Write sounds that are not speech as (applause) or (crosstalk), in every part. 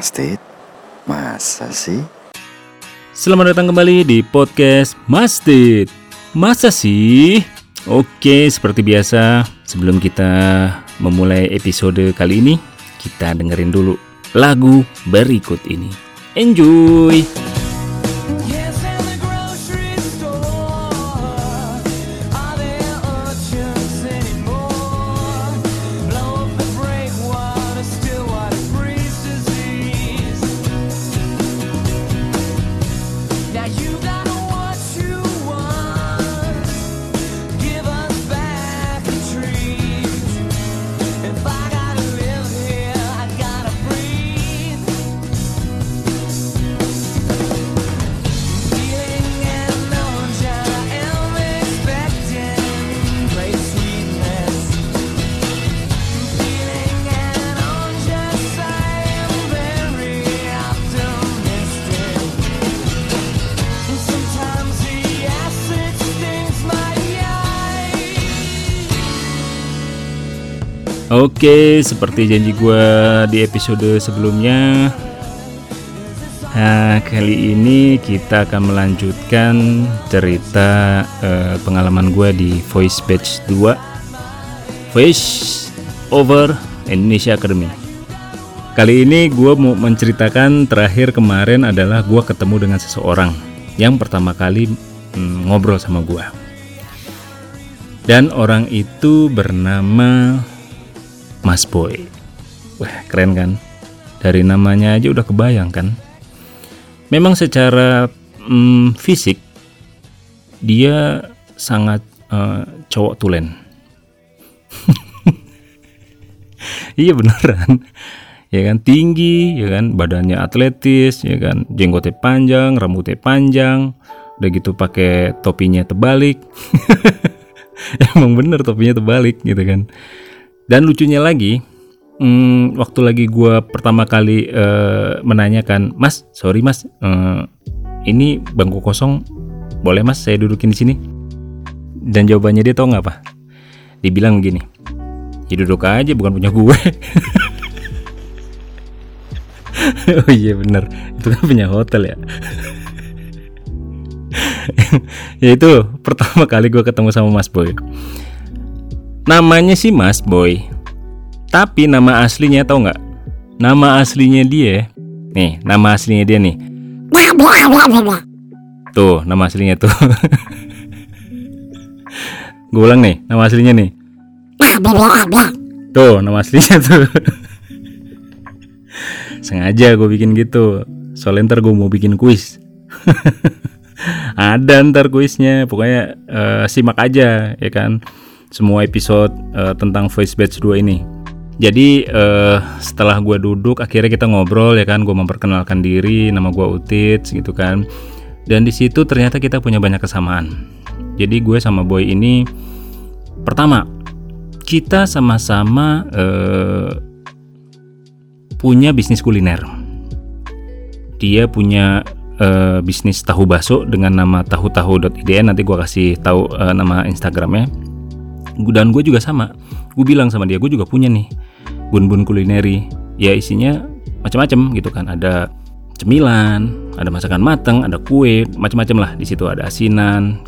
Mastit? Masa sih? Selamat datang kembali di podcast Mastit. Masa sih? Oke, seperti biasa, sebelum kita memulai episode kali ini, kita dengerin dulu lagu berikut ini. Enjoy! Oke, seperti janji gue di episode sebelumnya, Nah, kali ini kita akan melanjutkan cerita eh, pengalaman gue di Voice Batch 2 Voice Over Indonesia Academy. Kali ini gue mau menceritakan terakhir kemarin adalah gue ketemu dengan seseorang yang pertama kali mm, ngobrol sama gue Dan orang itu bernama Mas Boy Wah keren kan Dari namanya aja udah kebayang kan memang secara mm, fisik dia sangat eh, cowok tulen. (laughs) iya beneran. Ya kan tinggi, ya kan badannya atletis, ya kan jenggotnya panjang, rambutnya panjang, udah gitu pakai topinya terbalik. (laughs) Emang bener topinya terbalik gitu kan. Dan lucunya lagi, Hmm, waktu lagi gua pertama kali eh, menanyakan, Mas, sorry Mas, eh, ini bangku kosong, boleh Mas saya dudukin di sini? Dan jawabannya dia tau nggak apa? Dibilang gini, ya duduk aja, bukan punya gue. (laughs) oh iya bener, itu kan punya hotel ya. (laughs) ya itu pertama kali gue ketemu sama Mas Boy. Namanya sih Mas Boy, tapi nama aslinya tau nggak? Nama aslinya dia, nih, nama aslinya dia nih. Tuh, nama aslinya tuh. (laughs) Gue ulang nih, nama aslinya nih. Tuh, nama aslinya tuh. (laughs) Sengaja gue bikin gitu. Soalnya ntar gue mau bikin kuis. (laughs) Ada ntar kuisnya, pokoknya eh, simak aja ya kan. Semua episode eh, tentang Voice Batch 2 ini. Jadi eh, setelah gue duduk, akhirnya kita ngobrol ya kan, gue memperkenalkan diri, nama gue Utit gitu kan. Dan di situ ternyata kita punya banyak kesamaan. Jadi gue sama Boy ini, pertama kita sama-sama eh, punya bisnis kuliner. Dia punya eh, bisnis tahu bakso dengan nama tahu-tahu.idn. Nanti gue kasih tahu eh, nama Instagramnya. Dan gue juga sama. Gue bilang sama dia, gue juga punya nih bun-bun kulineri. Ya isinya macam-macam gitu kan. Ada cemilan ada masakan mateng ada kue macam-macam lah. Di situ ada asinan.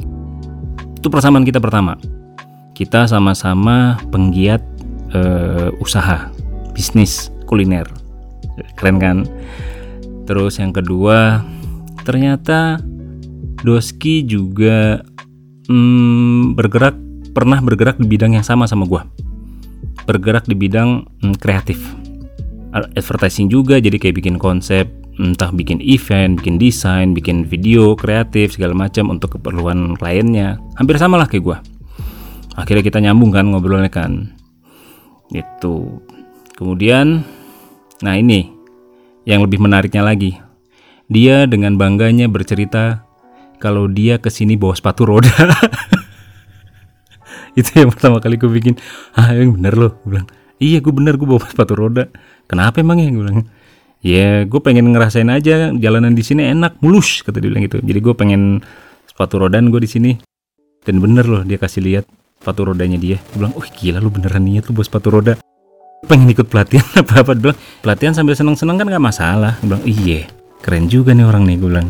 Itu persamaan kita pertama. Kita sama-sama penggiat eh, usaha bisnis kuliner. Keren kan? Terus yang kedua ternyata Doski juga hmm, bergerak pernah bergerak di bidang yang sama sama gua. Bergerak di bidang mm, kreatif. Advertising juga jadi kayak bikin konsep entah bikin event bikin desain bikin video kreatif segala macam untuk keperluan kliennya. Hampir sama lah kayak gua. Akhirnya kita nyambung kan ngobrolnya kan. Itu kemudian nah ini yang lebih menariknya lagi. Dia dengan bangganya bercerita kalau dia ke sini bawa sepatu roda (laughs) (laughs) itu yang pertama kali gue bikin. Ah yang bener loh gue bilang. Iya gue bener gue bawa sepatu roda. Kenapa emang ya? gue bilang. Ya gue pengen ngerasain aja jalanan di sini enak mulus kata dia bilang gitu. Jadi gue pengen sepatu rodaan gue di sini. Dan bener loh dia kasih lihat sepatu rodanya dia. Gue bilang oh gila lu beneran niat lu bawa sepatu roda. Pengen ikut pelatihan (laughs) apa apa bilang pelatihan sambil seneng seneng kan nggak masalah. Gue bilang iya keren juga nih orang nih gue bilang.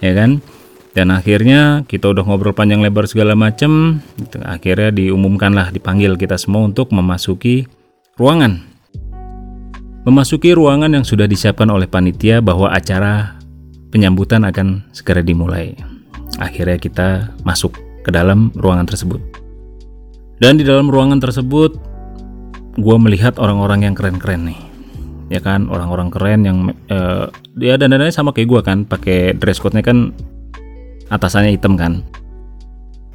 Ya kan dan akhirnya kita udah ngobrol panjang lebar segala macem gitu. akhirnya diumumkanlah dipanggil kita semua untuk memasuki ruangan. Memasuki ruangan yang sudah disiapkan oleh panitia bahwa acara penyambutan akan segera dimulai. Akhirnya kita masuk ke dalam ruangan tersebut. Dan di dalam ruangan tersebut gue melihat orang-orang yang keren-keren nih. Ya kan? Orang-orang keren yang eh, dia dandanannya sama kayak gue kan pakai dress code-nya kan atasannya hitam kan.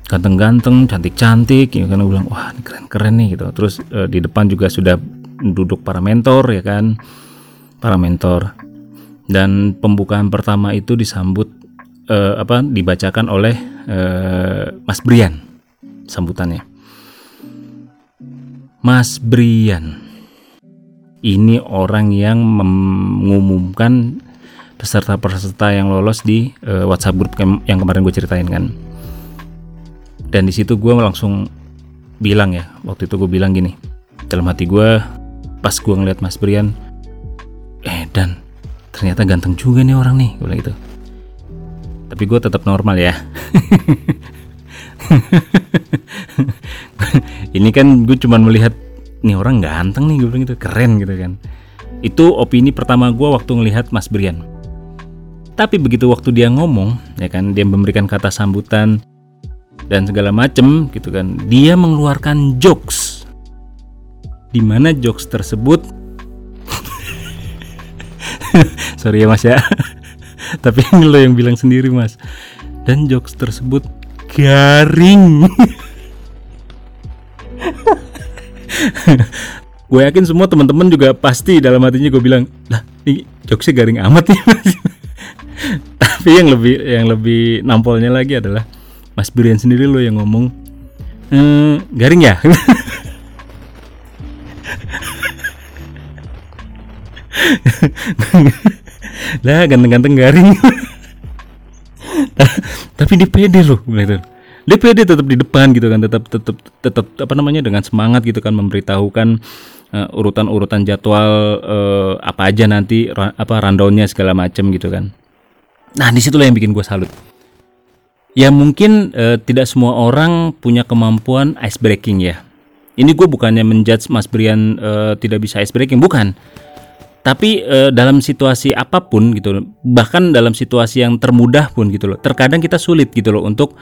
Ganteng-ganteng cantik-cantik ya kan. Gue bilang wah ini keren-keren nih gitu. Terus eh, di depan juga sudah duduk para mentor ya kan. Para mentor. Dan pembukaan pertama itu disambut eh, apa dibacakan oleh eh, Mas Brian sambutannya. Mas Brian ini orang yang mengumumkan peserta-peserta yang lolos di eh, WhatsApp grup yang kemarin gue ceritain kan. Dan di situ gue langsung bilang ya, waktu itu gue bilang gini, dalam hati gue pas gue ngeliat Mas Brian, eh dan ternyata ganteng juga nih orang nih, gue bilang gitu. Tapi gue tetap normal ya. (laughs) ini kan gue cuman melihat nih orang ganteng nih gue bilang gitu keren gitu kan itu opini pertama gue waktu ngelihat Mas Brian tapi begitu waktu dia ngomong ya kan dia memberikan kata sambutan dan segala macem gitu kan dia mengeluarkan jokes. Di mana jokes tersebut? (laughs) Sorry ya mas ya. (laughs) Tapi ini lo yang bilang sendiri mas. Dan jokes tersebut garing. (laughs) Gue yakin semua teman-teman juga pasti dalam hatinya gue bilang lah ini jokesnya garing amat nih (laughs) tapi yang lebih yang lebih nampolnya lagi adalah Mas Brian sendiri lo yang ngomong "Eh, garing ya? (laughs) Lah ganteng-ganteng garing. (laughs) Tapi dia pede loh gitu dia pede tetap di depan gitu kan tetap tetap tetap apa namanya dengan semangat gitu kan memberitahukan eh, urutan-urutan jadwal eh, apa aja nanti apa rundownnya segala macem gitu kan nah di situlah yang bikin gue salut. Ya mungkin eh, tidak semua orang punya kemampuan ice breaking ya. Ini gue bukannya menjudge Mas Brian eh, tidak bisa ice breaking bukan. Tapi eh, dalam situasi apa pun gitu loh, bahkan dalam situasi yang termudah pun gitu loh terkadang kita sulit gitu loh untuk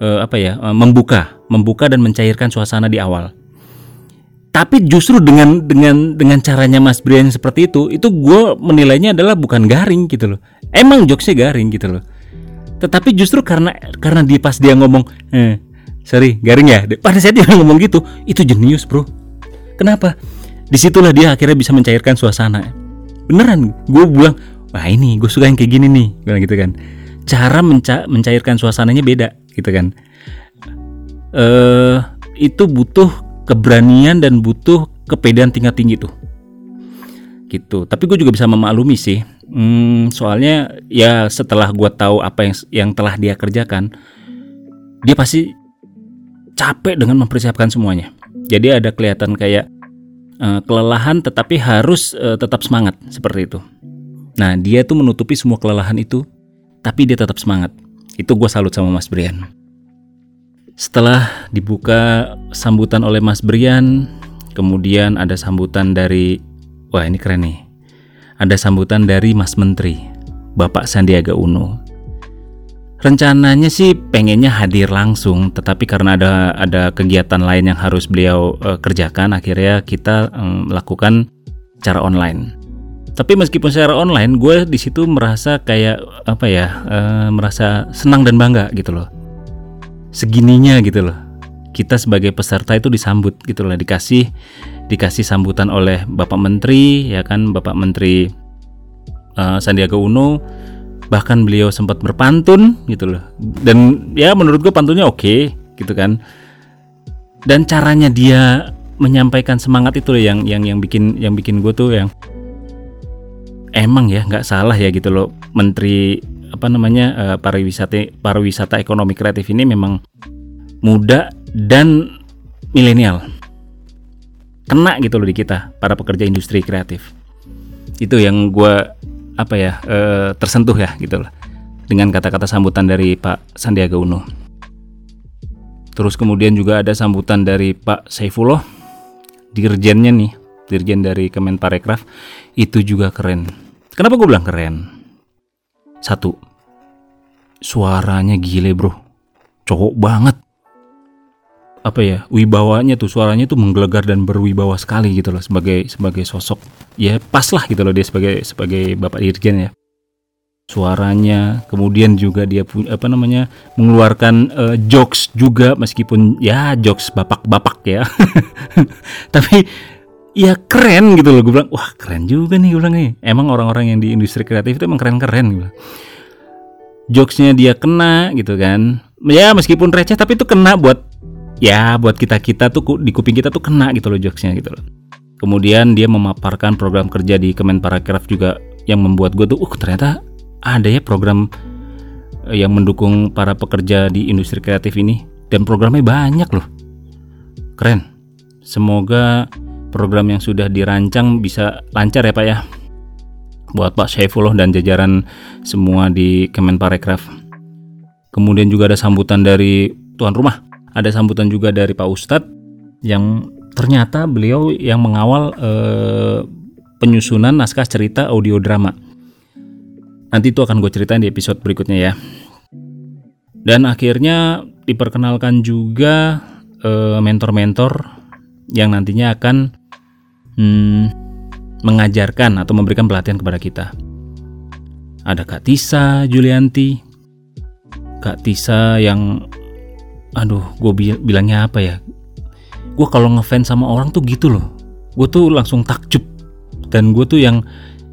eh, apa ya eh, membuka membuka dan mencairkan suasana di awal. Tapi justru dengan dengan dengan caranya Mas Brian seperti itu itu gue menilainya adalah bukan garing gitu loh emang jokesnya garing gitu loh. Tetapi justru karena karena dia pas dia ngomong eh sorry garing ya. Pada saat dia ngomong gitu itu jenius bro. Kenapa? Di situlah dia akhirnya bisa mencairkan suasana. Beneran gue bilang wah ini gue suka yang kayak gini nih. Gue bilang gitu kan. Cara menca- mencairkan suasananya beda gitu kan. Eh itu butuh keberanian dan butuh kepedean tingkat tinggi tuh gitu. Tapi gue juga bisa memaklumi sih. Hmm, soalnya ya setelah gue tahu apa yang yang telah dia kerjakan dia pasti capek dengan mempersiapkan semuanya. Jadi ada kelihatan kayak eh, kelelahan tetapi harus eh, tetap semangat seperti itu. Nah dia tuh menutupi semua kelelahan itu tapi dia tetap semangat. Itu gue salut sama Mas Brian. Setelah dibuka sambutan oleh Mas Brian, kemudian ada sambutan dari wah ini keren nih. Ada sambutan dari Mas Menteri, Bapak Sandiaga Uno. Rencananya sih pengennya hadir langsung, tetapi karena ada ada kegiatan lain yang harus beliau eh, kerjakan, akhirnya kita em, melakukan cara online. Tapi meskipun secara online, gue di situ merasa kayak apa ya, eh, merasa senang dan bangga gitu loh segininya gitu loh kita sebagai peserta itu disambut gitu loh dikasih dikasih sambutan oleh Bapak Menteri ya kan Bapak Menteri eh, Sandiaga Uno. Bahkan beliau sempat berpantun gitu loh. Dan ya menurut gue pantunnya oke gitu kan. Dan caranya dia menyampaikan semangat itu loh yang yang yang bikin yang bikin gue tuh yang emang ya nggak salah ya gitu loh. Menteri apa namanya eh, pariwisata pariwisata ekonomi kreatif ini memang muda dan milenial kena gitu loh di kita para pekerja industri kreatif. Itu yang gue apa ya eh, tersentuh ya gitu loh. Dengan kata-kata sambutan dari Pak Sandiaga Uno. Terus kemudian juga ada sambutan dari Pak Saifullah. Dirjennya nih dirjen dari Kemenparekraf. Itu juga keren. Kenapa gue bilang keren? Satu suaranya gile bro. Cowok banget apa ya wibawanya tuh suaranya tuh menggelegar dan berwibawa sekali gitu loh sebagai sebagai sosok. Ya pas lah gitu loh dia sebagai sebagai bapak dirjen ya. Suaranya kemudian juga dia punya apa namanya mengeluarkan eh, jokes juga meskipun ya jokes bapak-bapak ya. (laughs) Tapi ya keren gitu loh. Gue bilang wah keren juga nih gue bilang nih. Emang orang-orang yang di industri kreatif itu emang keren-keren gitu jokesnya dia kena gitu kan. Ya meskipun receh tapi itu kena buat ya buat kita kita tuh di kuping kita tuh kena gitu loh jokesnya gitu loh. Kemudian dia memaparkan program kerja di Kemenparekraf juga yang membuat gue tuh uh ternyata ada ya program eh, yang mendukung para pekerja di industri kreatif ini. Dan programnya banyak loh. Keren. Semoga program yang sudah dirancang bisa lancar ya Pak ya. Buat Pak Syaifullah dan jajaran semua di Kemenparekraf. Kemudian juga ada sambutan dari tuan rumah ada sambutan juga dari Pak Ustadz yang ternyata beliau yang mengawal eh, penyusunan naskah cerita audio drama. Nanti itu akan gue ceritain di episode berikutnya ya. Dan akhirnya diperkenalkan juga eh, mentor-mentor yang nantinya akan hmm, mengajarkan atau memberikan pelatihan kepada kita. Ada Kak Tisa Julianti Kak Tisa yang aduh gue bilangnya apa ya? Gue kalau ngefans sama orang tuh gitu loh. Gue tuh langsung takjub. Dan gue tuh yang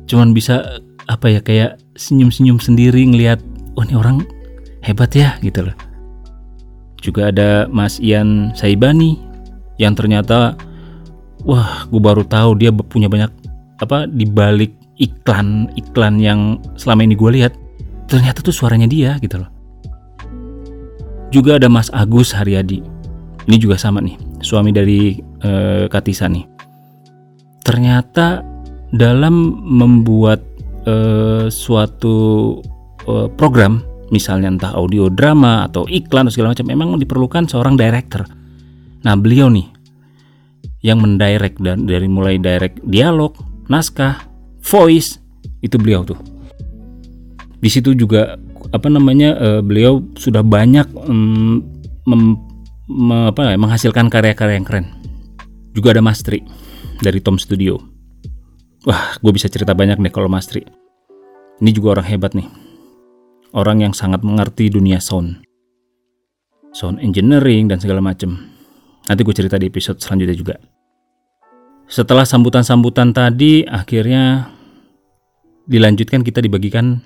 cuman bisa apa ya kayak senyum-senyum sendiri ngelihat wah ini orang hebat ya gitu loh. Juga ada Mas Ian Saibani yang ternyata wah gue baru tahu dia punya banyak apa di balik iklan iklan yang selama ini gue lihat ternyata tuh suaranya dia gitu loh juga ada Mas Agus Haryadi. Ini juga sama nih suami dari eh, Katisa nih. Ternyata dalam membuat eh, suatu eh, program misalnya entah audio drama atau iklan atau segala macam memang diperlukan seorang director. Nah beliau nih yang mendirect dan dari mulai direct dialog naskah voice itu beliau tuh. Di situ juga apa namanya eh, beliau sudah banyak mm, mem- me- apa ya, menghasilkan karya-karya yang keren. Juga ada Mas Tri dari Tom Studio. Wah gue bisa cerita banyak nih kalau Mas Tri ini juga orang hebat nih. Orang yang sangat mengerti dunia sound. Sound engineering dan segala macem. Nanti gue cerita di episode selanjutnya juga. Setelah sambutan-sambutan tadi akhirnya dilanjutkan kita dibagikan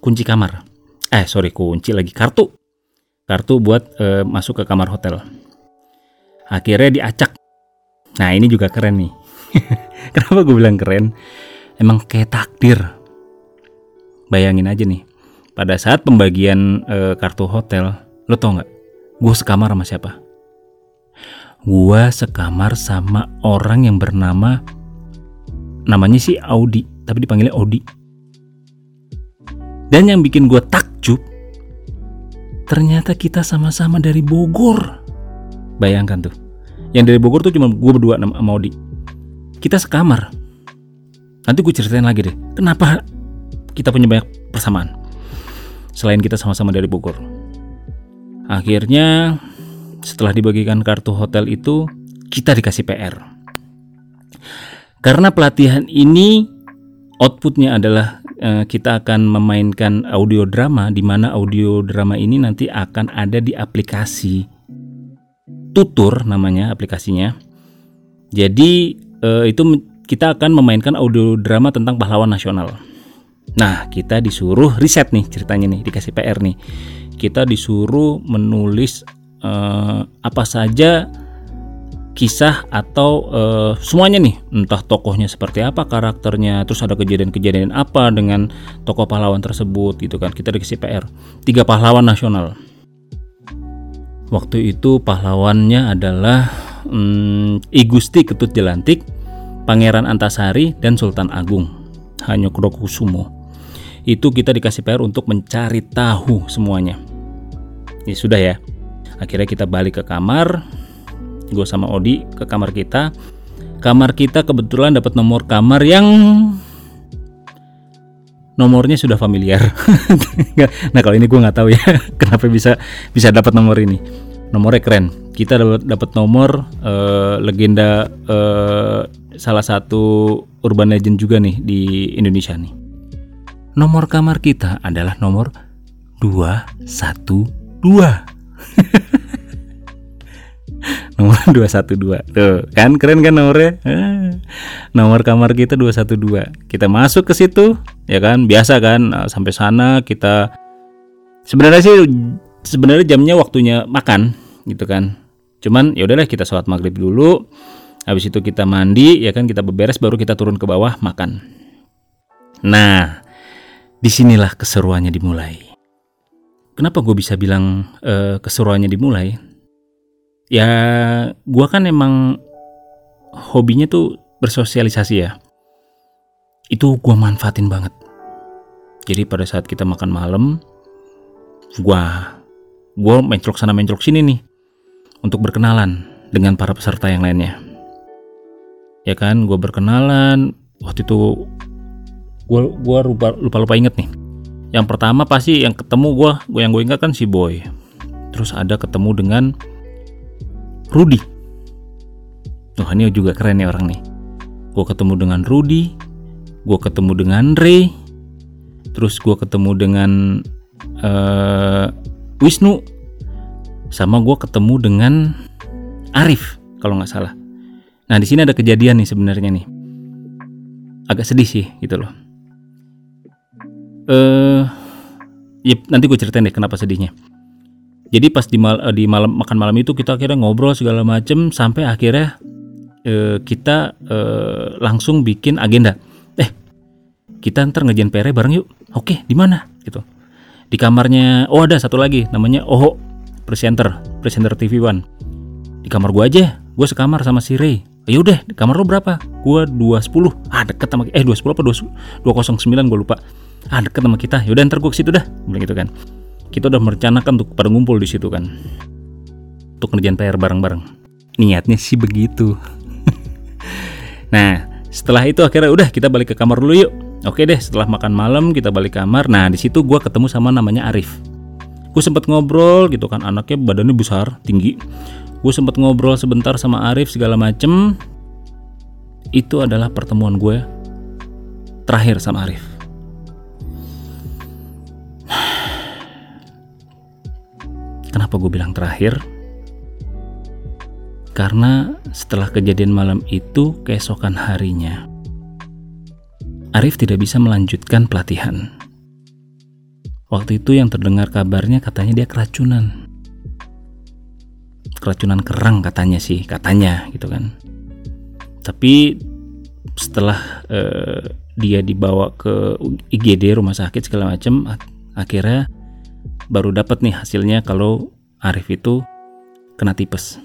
kunci kamar eh sorry kunci lagi. Kartu. Kartu buat eh, masuk ke kamar hotel. Akhirnya diacak. Nah ini juga keren nih. (laughs) Kenapa gue bilang keren? Emang kayak takdir. Bayangin aja nih. Pada saat pembagian eh, kartu hotel lo tau nggak? Gue sekamar sama siapa? Gue sekamar sama orang yang bernama namanya sih Audi tapi dipanggilnya Audi. Dan yang bikin gue ternyata kita sama-sama dari Bogor. Bayangkan tuh yang dari Bogor tuh cuma gue berdua sama sama Audi. Kita sekamar. Nanti gue ceritain lagi deh kenapa kita punya banyak persamaan selain kita sama-sama dari Bogor. Akhirnya setelah dibagikan kartu hotel itu kita dikasih PR karena pelatihan ini outputnya adalah eh, kita akan memainkan audio drama di mana audio drama ini nanti akan ada di aplikasi tutur namanya aplikasinya. Jadi eh, itu kita akan memainkan audio drama tentang pahlawan nasional. Nah kita disuruh riset nih ceritanya nih dikasih PR nih. Kita disuruh menulis eh, apa saja kisah atau eh, semuanya nih entah tokohnya seperti apa karakternya terus ada kejadian-kejadian apa dengan tokoh pahlawan tersebut gitu kan kita dikasih PR tiga pahlawan nasional waktu itu pahlawannya adalah hmm, I Gusti Ketut Jelantik, Pangeran Antasari, dan Sultan Agung Hanyokrokusumo. Itu kita dikasih PR untuk mencari tahu semuanya. Ya sudah ya. Akhirnya kita balik ke kamar. Gue sama Odi ke kamar kita. Kamar kita kebetulan dapat nomor kamar yang nomornya sudah familiar. (laughs) nah kalau ini gue nggak tahu ya (laughs) kenapa bisa bisa dapat nomor ini. Nomornya keren. Kita dapat dapat nomor eh, legenda eh, salah satu urban legend juga nih di Indonesia nih. Nomor kamar kita adalah nomor 212. (laughs) nomor 212 tuh kan? Keren kan nomornya? Ah, nomor kamar kita 212 kita masuk ke situ ya kan? Biasa kan Nah, sampai sana kita sebenarnya sih sebenarnya jamnya waktunya makan gitu kan? Cuman ya udahlah kita sholat maghrib dulu. Habis itu kita mandi ya kan? Kita beberes baru kita turun ke bawah makan. Nah di sinilah keseruannya dimulai. Kenapa gue bisa bilang eh, keseruannya dimulai ya gua kan emang hobinya tuh bersosialisasi ya. Itu gua manfaatin banget. Jadi pada saat kita makan malam gua gua menclok sana menclok sini nih untuk berkenalan dengan para peserta yang lainnya. Ya kan gua berkenalan waktu itu gua gua lupa lupa lupa inget nih. Yang pertama pasti yang ketemu gua gua yang gue ingat kan si boy. Terus ada ketemu dengan Rudy. Wah ini juga keren nih orang nih. Gue ketemu dengan Rudy, gue ketemu dengan Ray, terus gue ketemu dengan eh, Wisnu, sama gue ketemu dengan Arif kalau nggak salah. Nah di sini ada kejadian nih sebenarnya nih, agak sedih sih gitu loh. Eh, ya, nanti gue ceritain deh kenapa sedihnya. Jadi pas di, mal- di malam makan malam itu kita akhirnya ngobrol segala macem sampai akhirnya eh, kita eh, langsung bikin agenda. Eh, kita ntar ngerjain PR bareng yuk. Oke, di mana? Gitu. Di kamarnya. Oh ada satu lagi namanya Oho, presenter, presenter TV One. Di kamar gua aja. Gue sekamar sama si Ray. Ya udah, di kamar lo berapa? Gua 210. Ah, deket sama eh 210 apa 2 209 gue lupa. Ah, deket sama kita. Yaudah ntar gue ke situ dah. Bilang gitu kan kita udah merencanakan untuk pada ngumpul di situ kan. Untuk ngerjain PR bareng-bareng. Niatnya sih begitu. (laughs) Nah setelah itu akhirnya udah kita balik ke kamar dulu yuk. Oke deh setelah makan malam kita balik kamar. Nah di situ gua ketemu sama namanya Arif. Gue sempet ngobrol gitu kan anaknya badannya besar tinggi. Gue sempet ngobrol sebentar sama Arif segala macem. Itu adalah pertemuan gue terakhir sama Arif Kenapa gue bilang terakhir? Karena setelah kejadian malam itu, keesokan harinya, Arif tidak bisa melanjutkan pelatihan. Waktu itu yang terdengar kabarnya katanya dia keracunan. Keracunan kerang katanya sih, katanya gitu kan. Tapi setelah eh, dia dibawa ke IGD rumah sakit segala macam, ak- akhirnya baru dapat nih hasilnya kalau Arif itu kena tipes.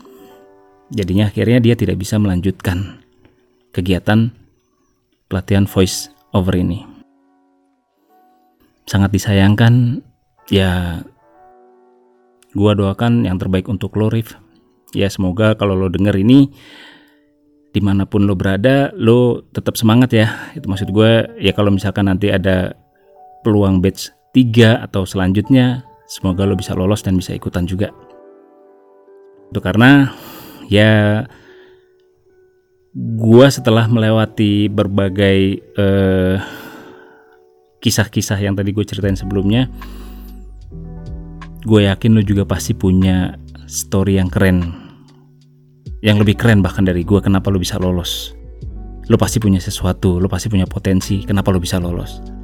Jadinya akhirnya dia tidak bisa melanjutkan kegiatan pelatihan voice over ini. Sangat disayangkan, ya gua doakan yang terbaik untuk lo Rif. Ya semoga kalau lo denger ini di mana pun lo berada, lo tetap semangat ya. Itu maksud gue ya kalau misalkan nanti ada peluang batch 3 atau selanjutnya semoga lo bisa lolos dan bisa ikutan juga. Itu karena ya gua setelah melewati berbagai eh, kisah-kisah yang tadi gue ceritain sebelumnya gue yakin lo juga pasti punya story yang keren yang lebih keren bahkan dari gue kenapa lo bisa lolos. Lo pasti punya sesuatu lo pasti punya potensi kenapa lo bisa lolos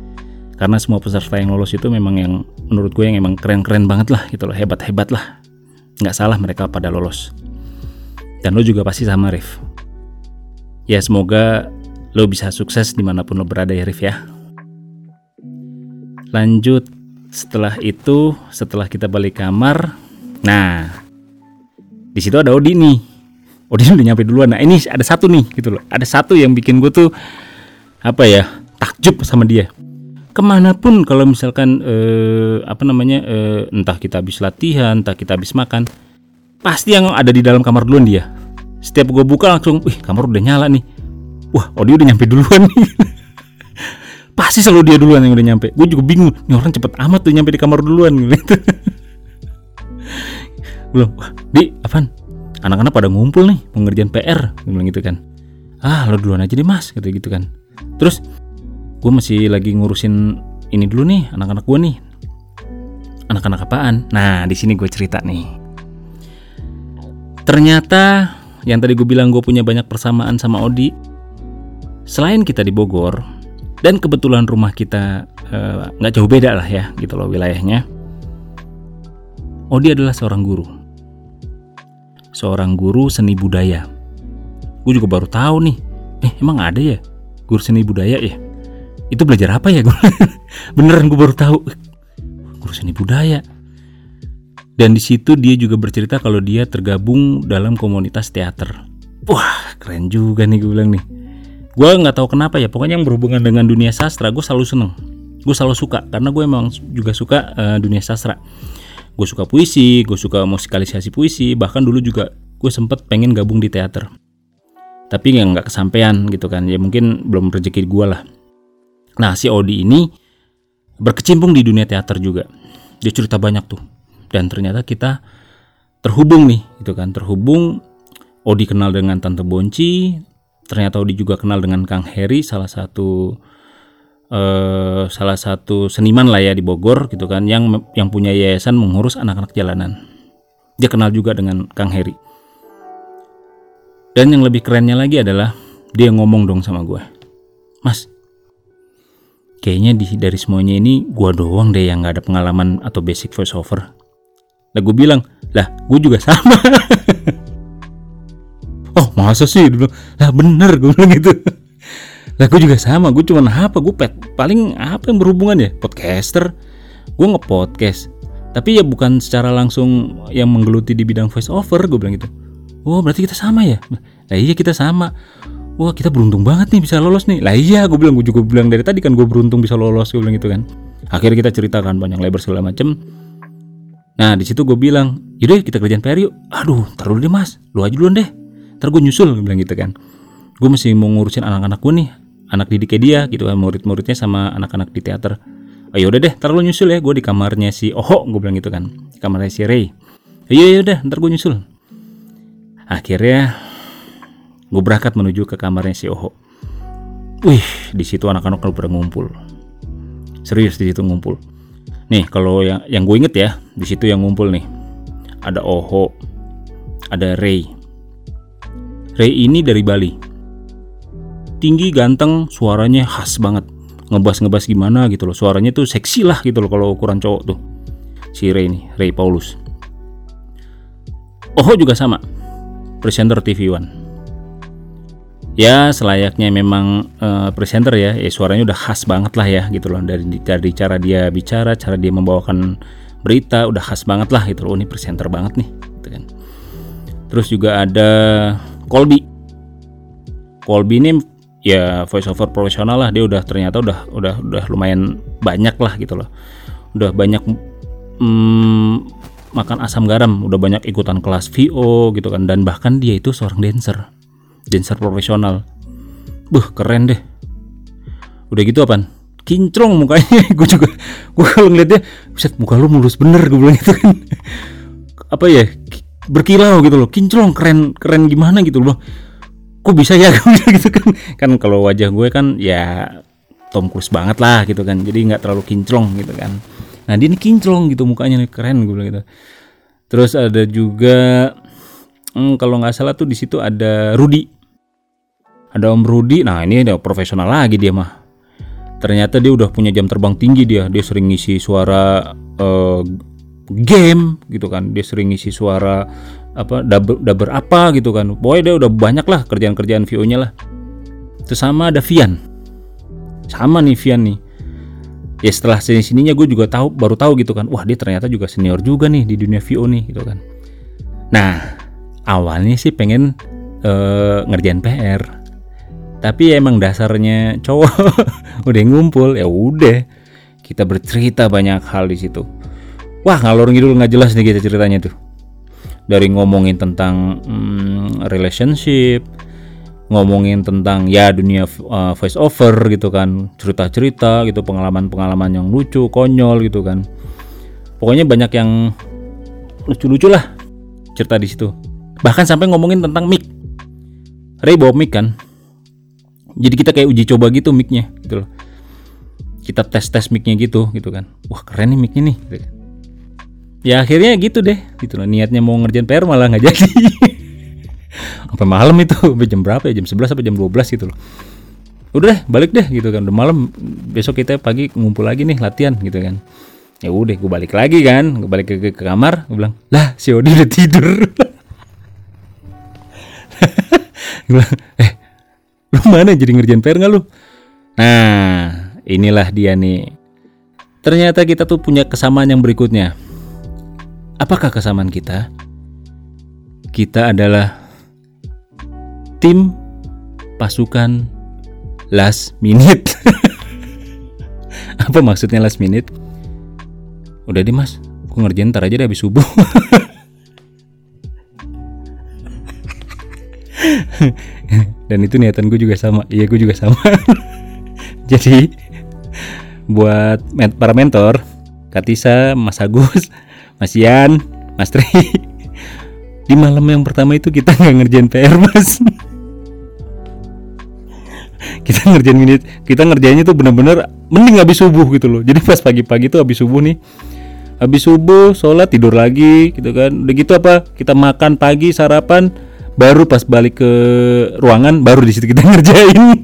karena semua peserta yang lolos itu memang yang menurut gue yang emang keren-keren banget lah gitu loh. Hebat-hebat lah. Nggak salah mereka pada lolos. Dan lo juga pasti sama Rif. Ya semoga lo bisa sukses di mana pun lo berada ya Rif ya. Lanjut. Setelah itu setelah kita balik kamar nah di situ ada Odi nih. Odin udah nyampe duluan. Nah ini ada satu nih gitu loh. Ada satu yang bikin gue tuh apa ya takjub sama dia. Ke mana pun kalau misalkan eh, apa namanya eh, entah kita habis latihan, entah kita habis makan, pasti yang ada di dalam kamar duluan dia. Setiap gue buka langsung, wih kamar udah nyala nih. Wah, Odi udah nyampe duluan nih. (laughs) pasti selalu dia duluan yang udah nyampe. Gue juga bingung, nih orang cepet amat tuh nyampe di kamar duluan (laughs) gitu. Belum, wah, di, apaan? Anak-anak pada ngumpul nih, pengerjaan PR, gitu kan. Ah, lo duluan aja deh mas, gitu gitu kan. Terus, gue masih lagi ngurusin ini dulu nih, anak-anak gue nih. Anak-anak apaan? Nah, di sini gue cerita nih. Ternyata yang tadi gue bilang gue punya banyak persamaan sama Odi. Selain kita di Bogor dan kebetulan rumah kita eh, nggak jauh beda lah ya, gitu loh wilayahnya. Odi adalah seorang guru, seorang guru seni budaya. Gue juga baru tahu nih, eh emang ada ya guru seni budaya ya? Itu belajar apa ya? (laughs) Beneran gue baru tahu, guru seni budaya. Dan di situ dia juga bercerita kalau dia tergabung dalam komunitas teater. Wah, keren juga nih gue bilang nih. Gue nggak tahu kenapa ya, pokoknya yang berhubungan dengan dunia sastra gue selalu seneng. Gue selalu suka karena gue emang juga suka eh, dunia sastra. Gue suka puisi, gue suka musikalisasi puisi, bahkan dulu juga gue sempet pengen gabung di teater. Tapi yang nggak kesampaian gitu kan, ya mungkin belum rezeki gue lah. Nah si Odi ini berkecimpung di dunia teater juga. Dia cerita banyak tuh. Dan ternyata kita terhubung nih gitu kan. Terhubung Odi kenal dengan Tante Bonci ternyata Odi juga kenal dengan Kang Heri salah satu eh, salah satu seniman lah ya di Bogor gitu kan yang yang punya yayasan mengurus anak-anak jalanan. Dia kenal juga dengan Kang Heri. Dan yang lebih kerennya lagi adalah dia ngomong dong sama gue Mas kayaknya di, dari semuanya ini gua doang deh yang nggak ada pengalaman atau basic voice over lah gue bilang, lah gue juga sama. (laughs) oh masa sih? Dia lah bener gue bilang gitu. (laughs) lah gue juga sama, gue cuma apa? Gue pet, paling apa yang berhubungan ya? Podcaster. Gue nge-podcast. Tapi ya bukan secara langsung yang menggeluti di bidang voice over, gue bilang gitu. Oh berarti kita sama ya? Lah iya kita sama. Wah kita beruntung banget nih bisa lolos nih. Lah iya gue bilang, gue juga bilang dari tadi kan gue beruntung bisa lolos, gue bilang gitu kan. Akhirnya kita ceritakan banyak lebar segala macem. Nah di situ gue bilang, yaudah kita kerjaan PR yuk. Aduh, taruh deh mas, lu aja duluan deh. Ntar gue nyusul, gue bilang gitu kan. Gue masih mau ngurusin anak-anak gue nih, anak didiknya dia gitu kan, murid-muridnya sama anak-anak di teater. Oh yaudah deh, ntar lu nyusul ya, gue di kamarnya si Oho, gue bilang gitu kan. Kamarnya si Ray. Iya yaudah, ntar gue nyusul. Akhirnya gue berangkat menuju ke kamarnya si Oho. Wih, di situ anak-anak udah pada ngumpul. Serius di situ ngumpul. Nih kalau yang yang gue inget ya di situ yang ngumpul nih ada Oho, ada Ray. Ray ini dari Bali. Tinggi, ganteng, suaranya khas banget. Ngebas-ngebas gimana gitu loh. Suaranya tuh seksi lah gitu loh kalau ukuran cowok tuh. Si Ray nih, Ray Paulus. Oho juga sama. Presenter TV One ya selayaknya memang eh, presenter ya, ya suaranya udah khas banget lah ya gitu loh dari dari cara dia bicara, cara dia membawakan berita udah khas banget lah gitu loh. Oh, ini presenter banget nih, gitu kan. Terus juga ada Colby. Colby ini ya voice over profesional lah, dia udah ternyata udah udah udah lumayan banyak lah gitu loh. Udah banyak mm, makan asam garam, udah banyak ikutan kelas VO gitu kan dan bahkan dia itu seorang dancer dancer profesional. Buh, keren deh. Udah gitu apaan? Kinclong mukanya. (laughs) gue juga gue kalau ngeliatnya, buset muka lu mulus bener gue bilang gitu kan. (laughs) Apa ya? Berkilau gitu loh. Kinclong keren keren gimana gitu loh. Kok bisa ya (laughs) gitu kan. Kan kalau wajah gue kan ya Tom Cruise banget lah gitu kan. Jadi nggak terlalu kinclong gitu kan. Nah, dia ini kinclong gitu mukanya nih keren gue bilang gitu. Terus ada juga hmm, kalau nggak salah tuh di situ ada Rudi ada Om Rudi nah ini udah profesional lagi dia mah. Ternyata dia udah punya jam terbang tinggi dia. Dia sering ngisi suara eh, game gitu kan. Dia sering ngisi suara apa dubber, dubber apa gitu kan. Pokoknya dia udah banyak lah kerjaan-kerjaan VO nya lah. Terus sama ada Vian. Sama nih Vian nih. Ya setelah sini sininya gue juga tahu baru tahu gitu kan. Wah dia ternyata juga senior juga nih di dunia VO nih gitu kan. Nah awalnya sih pengen eh, ngerjain PR. Tapi emang dasarnya cowok (laughs) udah ngumpul ya udah kita bercerita banyak hal di situ. Wah ngalor ngidul nggak jelas nih kita ceritanya tuh. Dari ngomongin tentang hmm, relationship, ngomongin tentang ya dunia uh, voice over gitu kan, cerita-cerita gitu, pengalaman-pengalaman yang lucu, konyol gitu kan. Pokoknya banyak yang lucu-lucu lah cerita di situ. Bahkan sampai ngomongin tentang mic. Ray bawa mic kan. Jadi kita kayak uji coba gitu micnya gitu loh. Kita tes-tes micnya gitu gitu kan. Wah keren nih micnya nih. gitu. Ya akhirnya gitu deh gitu loh. Niatnya mau ngerjain PR malah nggak jadi. (laughs) Sampai malam itu, sampai jam berapa ya? Jam 11 sampai jam 12 gitu loh. Udah deh, balik deh gitu kan. Udah malam, besok kita pagi ngumpul lagi nih latihan gitu kan. Ya udah, gue balik lagi kan, gue balik ke, ke, ke kamar, gue bilang, lah si Odi udah tidur. (laughs) gue bilang, eh, lu mana jadi ngerjain PR nggak lu? Nah, inilah dia nih. Ternyata kita tuh punya kesamaan yang berikutnya. Apakah kesamaan kita? Kita adalah tim pasukan last minute. (laughs) Apa maksudnya last minute? Udah deh mas, gue ngerjain ntar aja deh habis subuh. (laughs) (laughs) Dan itu niatan gue juga sama. Iya gue juga sama. (laughs) Jadi buat para mentor, Katisa, Mas Agus, (laughs) Mas Ian, Mas Tri, di malam yang pertama itu kita nggak ngerjain PR mas kita ngerjain minit kita ngerjainnya tuh bener-bener mending habis subuh gitu loh jadi pas pagi-pagi tuh habis subuh nih habis subuh sholat tidur lagi gitu kan udah gitu apa kita makan pagi sarapan baru pas balik ke ruangan baru di situ kita (laughs) ngerjain.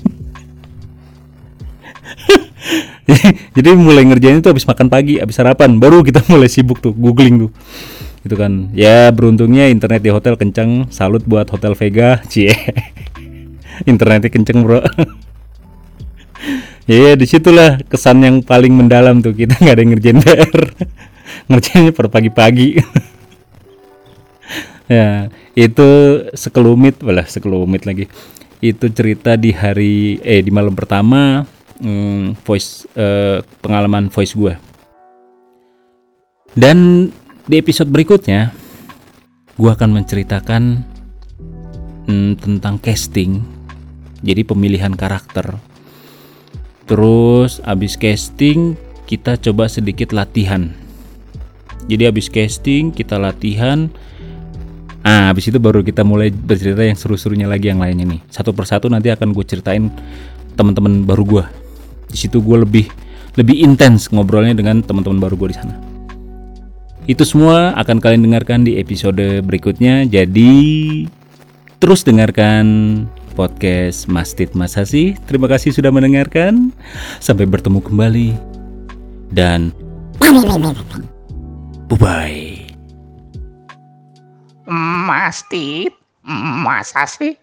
(laughs) Jadi mulai ngerjain itu habis makan pagi habis sarapan. Baru kita (laughs) mulai sibuk tuh googling tuh. Gitu kan. Ya beruntungnya internet di hotel kenceng. Salut buat hotel Vega cie. Internetnya kenceng bro. Ya di situlah kesan yang paling mendalam tuh. Kita nggak ada yang ngerjain PR ngerjainnya per pagi-pagi. Ya itu sekelumit malah sekelumit lagi. Itu cerita di hari eh di malam pertama hmm, voice eh, pengalaman voice gue dan di episode berikutnya gue akan menceritakan hmm, tentang casting. Jadi pemilihan karakter. Terus abis casting kita coba sedikit latihan. Jadi abis casting kita latihan ah abis itu baru kita mulai bercerita yang seru-serunya lagi yang lainnya nih satu persatu nanti akan gue ceritain teman-teman baru gue di situ gue lebih lebih intens ngobrolnya dengan teman-teman baru gue di sana itu semua akan kalian dengarkan di episode berikutnya jadi terus dengarkan podcast Mastit Masasi. Terima kasih sudah mendengarkan. Sampai bertemu kembali. Dan Mastit, masa sih?